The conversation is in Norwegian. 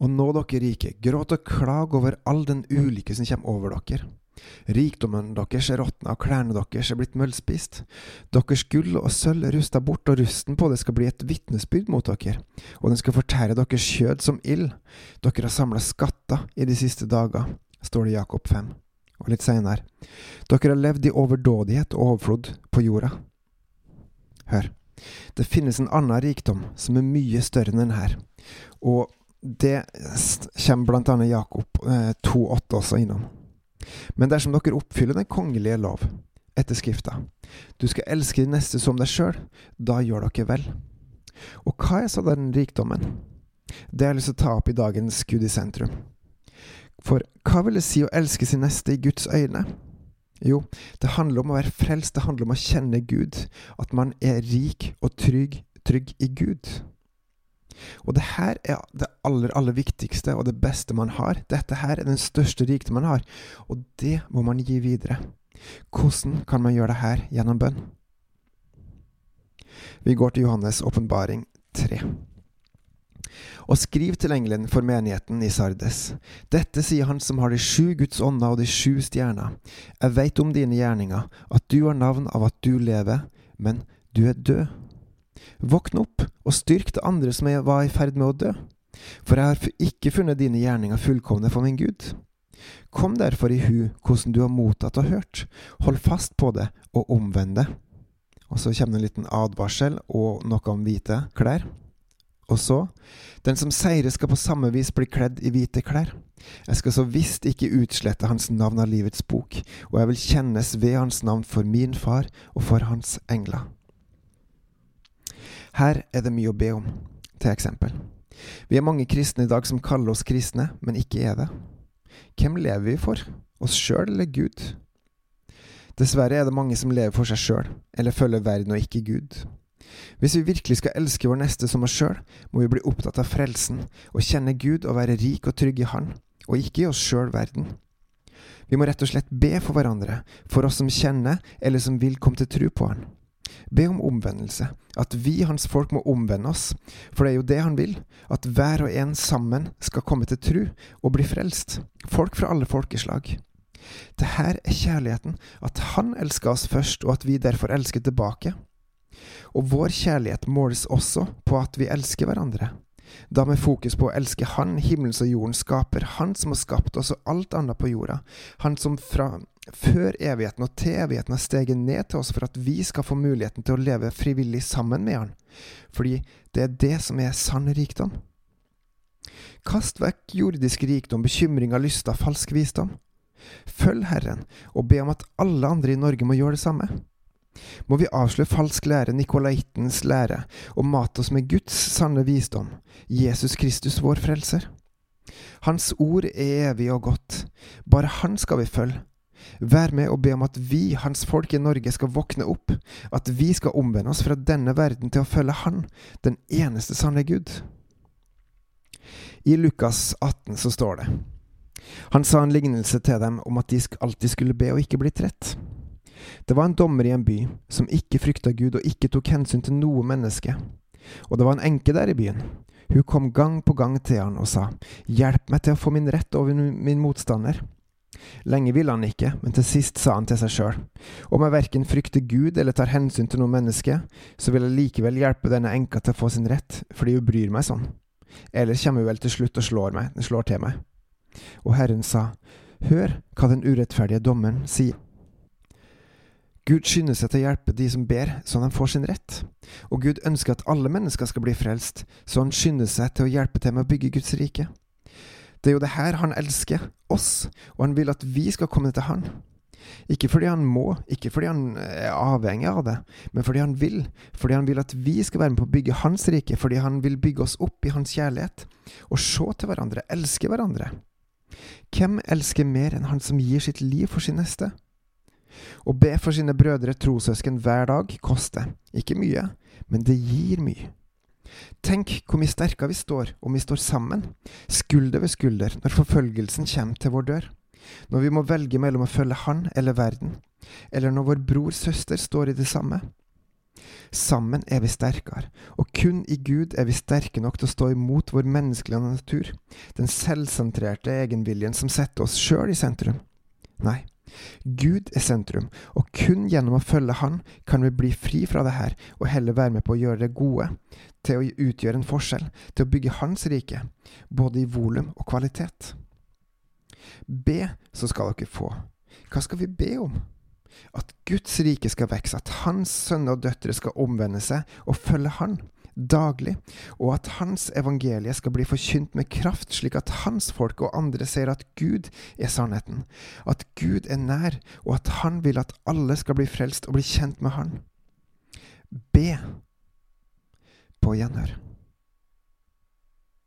Og nå, dere rike, gråt og klag over all den ulykke som kommer over dere. Rikdommen deres er råtna, og klærne deres er blitt møllspist. Deres gull og sølv er rusta bort, og rusten på det skal bli et vitnesbyrd mot dere, og den skal fortære deres kjød som ild. Dere har samla skatter i de siste dager, står det i Jakob 5. Og litt seinere. Dere har levd i overdådighet og overflod på jorda. Hør. Det finnes en annen rikdom som er mye større enn denne, og det kommer annet Jakob eh, 2,8 også innom. Men dersom dere oppfyller den kongelige lov etter Skrifta, du skal elske din neste som deg sjøl, da gjør dere vel. Og hva er så den rikdommen? Det har jeg lyst til å ta opp i dagens Gud i sentrum. For hva vil det si å elske sin neste i Guds øyne? Jo, det handler om å være frelst, det handler om å kjenne Gud, at man er rik og trygg, trygg i Gud. Og det her er det aller, aller viktigste og det beste man har. Dette her er den største rikdom man har, og det må man gi videre. Hvordan kan man gjøre det her gjennom bønn? Vi går til Johannes' åpenbaring 3. Og skriv til engelen for menigheten i Sardes. Dette sier han som har de sju Guds ånder og de sju stjerner. Jeg veit om dine gjerninger, at du har navn av at du lever, men du er død. Våkn opp og styrk det andre som jeg var i ferd med å dø, for jeg har ikke funnet dine gjerninger fullkomne for min Gud. Kom derfor i hu hvordan du har mottatt og hørt, hold fast på det og omvend det. Og så kommer det en liten advarsel og noe om hvite klær. Og så, den som seirer skal på samme vis bli kledd i hvite klær. Jeg skal så visst ikke utslette hans navn av livets bok, og jeg vil kjennes ved hans navn for min far og for hans engler. Her er det mye å be om, til eksempel. Vi er mange kristne i dag som kaller oss kristne, men ikke er det. Hvem lever vi for? Oss sjøl eller Gud? Dessverre er det mange som lever for seg sjøl, eller følger verden og ikke Gud. Hvis vi virkelig skal elske vår neste som oss sjøl, må vi bli opptatt av frelsen, og kjenne Gud og være rik og trygg i Han, og ikke i oss sjøl verden. Vi må rett og slett be for hverandre, for oss som kjenner, eller som vil komme til tro på Han. Be om omvendelse, at vi, hans folk, må omvende oss, for det er jo det han vil, at hver og en sammen skal komme til tru og bli frelst, folk fra alle folkeslag. Det her er kjærligheten, at han elsker oss først, og at vi derfor elsker tilbake. Og vår kjærlighet måles også på at vi elsker hverandre. Da med fokus på å elske Han, himmelens og jordens skaper, Han som har skapt oss og alt annet på jorda, Han som fra før evigheten og til evigheten har steget ned til oss for at vi skal få muligheten til å leve frivillig sammen med Han, fordi det er det som er sann rikdom. Kast vekk jordisk rikdom, bekymringer, lyster, falsk visdom. Følg Herren, og be om at alle andre i Norge må gjøre det samme. Må vi avsløre falsk lære, nikolaitens lære, og mate oss med Guds sanne visdom, Jesus Kristus vår frelser. Hans ord er evig og godt, bare Han skal vi følge, Vær med og be om at vi, hans folk i Norge, skal våkne opp, at vi skal omvende oss fra denne verden til å følge Han, den eneste sanne Gud. I Lukas 18 så står det Han sa en lignelse til dem om at de alltid skulle be og ikke bli trett. Det var en dommer i en by som ikke frykta Gud og ikke tok hensyn til noe menneske. Og det var en enke der i byen. Hun kom gang på gang til han og sa, Hjelp meg til å få min rett over min motstander. Lenge ville han ikke, men til sist sa han til seg sjøl, om jeg verken frykter Gud eller tar hensyn til noe menneske, så vil jeg likevel hjelpe denne enka til å få sin rett, fordi hun bryr meg sånn. Ellers kommer hun vel til slutt og slår, meg, slår til meg. Og Herren sa, Hør hva den urettferdige dommeren sier. Gud skynder seg til å hjelpe de som ber, så de får sin rett. Og Gud ønsker at alle mennesker skal bli frelst, så han skynder seg til å hjelpe til med å bygge Guds rike. Det er jo det her han elsker, oss, og han vil at vi skal komme til han. Ikke fordi han må, ikke fordi han er avhengig av det, men fordi han vil. Fordi han vil at vi skal være med på å bygge hans rike, fordi han vil bygge oss opp i hans kjærlighet. Og se til hverandre, elske hverandre. Hvem elsker mer enn han som gir sitt liv for sin neste? Å be for sine brødre trossøsken hver dag koster. Ikke mye, men det gir mye. Tenk hvor mye sterkere vi står om vi står sammen, skulder ved skulder, når forfølgelsen kommer til vår dør. Når vi må velge mellom å følge Han eller verden, eller når vår brors søster står i det samme. Sammen er vi sterkere, og kun i Gud er vi sterke nok til å stå imot vår menneskelige natur, den selvsentrerte egenviljen som setter oss sjøl i sentrum. Nei, Gud er sentrum, og kun gjennom å følge Han kan vi bli fri fra det her, og heller være med på å gjøre det gode, til å utgjøre en forskjell, til å bygge Hans rike, både i volum og kvalitet. Be, så skal dere få. Hva skal vi be om? At Guds rike skal vokse, at Hans sønner og døtre skal omvende seg og følge Han daglig, og at Hans evangelie skal bli forkynt med kraft, slik at Hans folk og andre ser at Gud er sannheten, at Gud er nær, og at Han vil at alle skal bli frelst og bli kjent med Han. Be på gjenhør.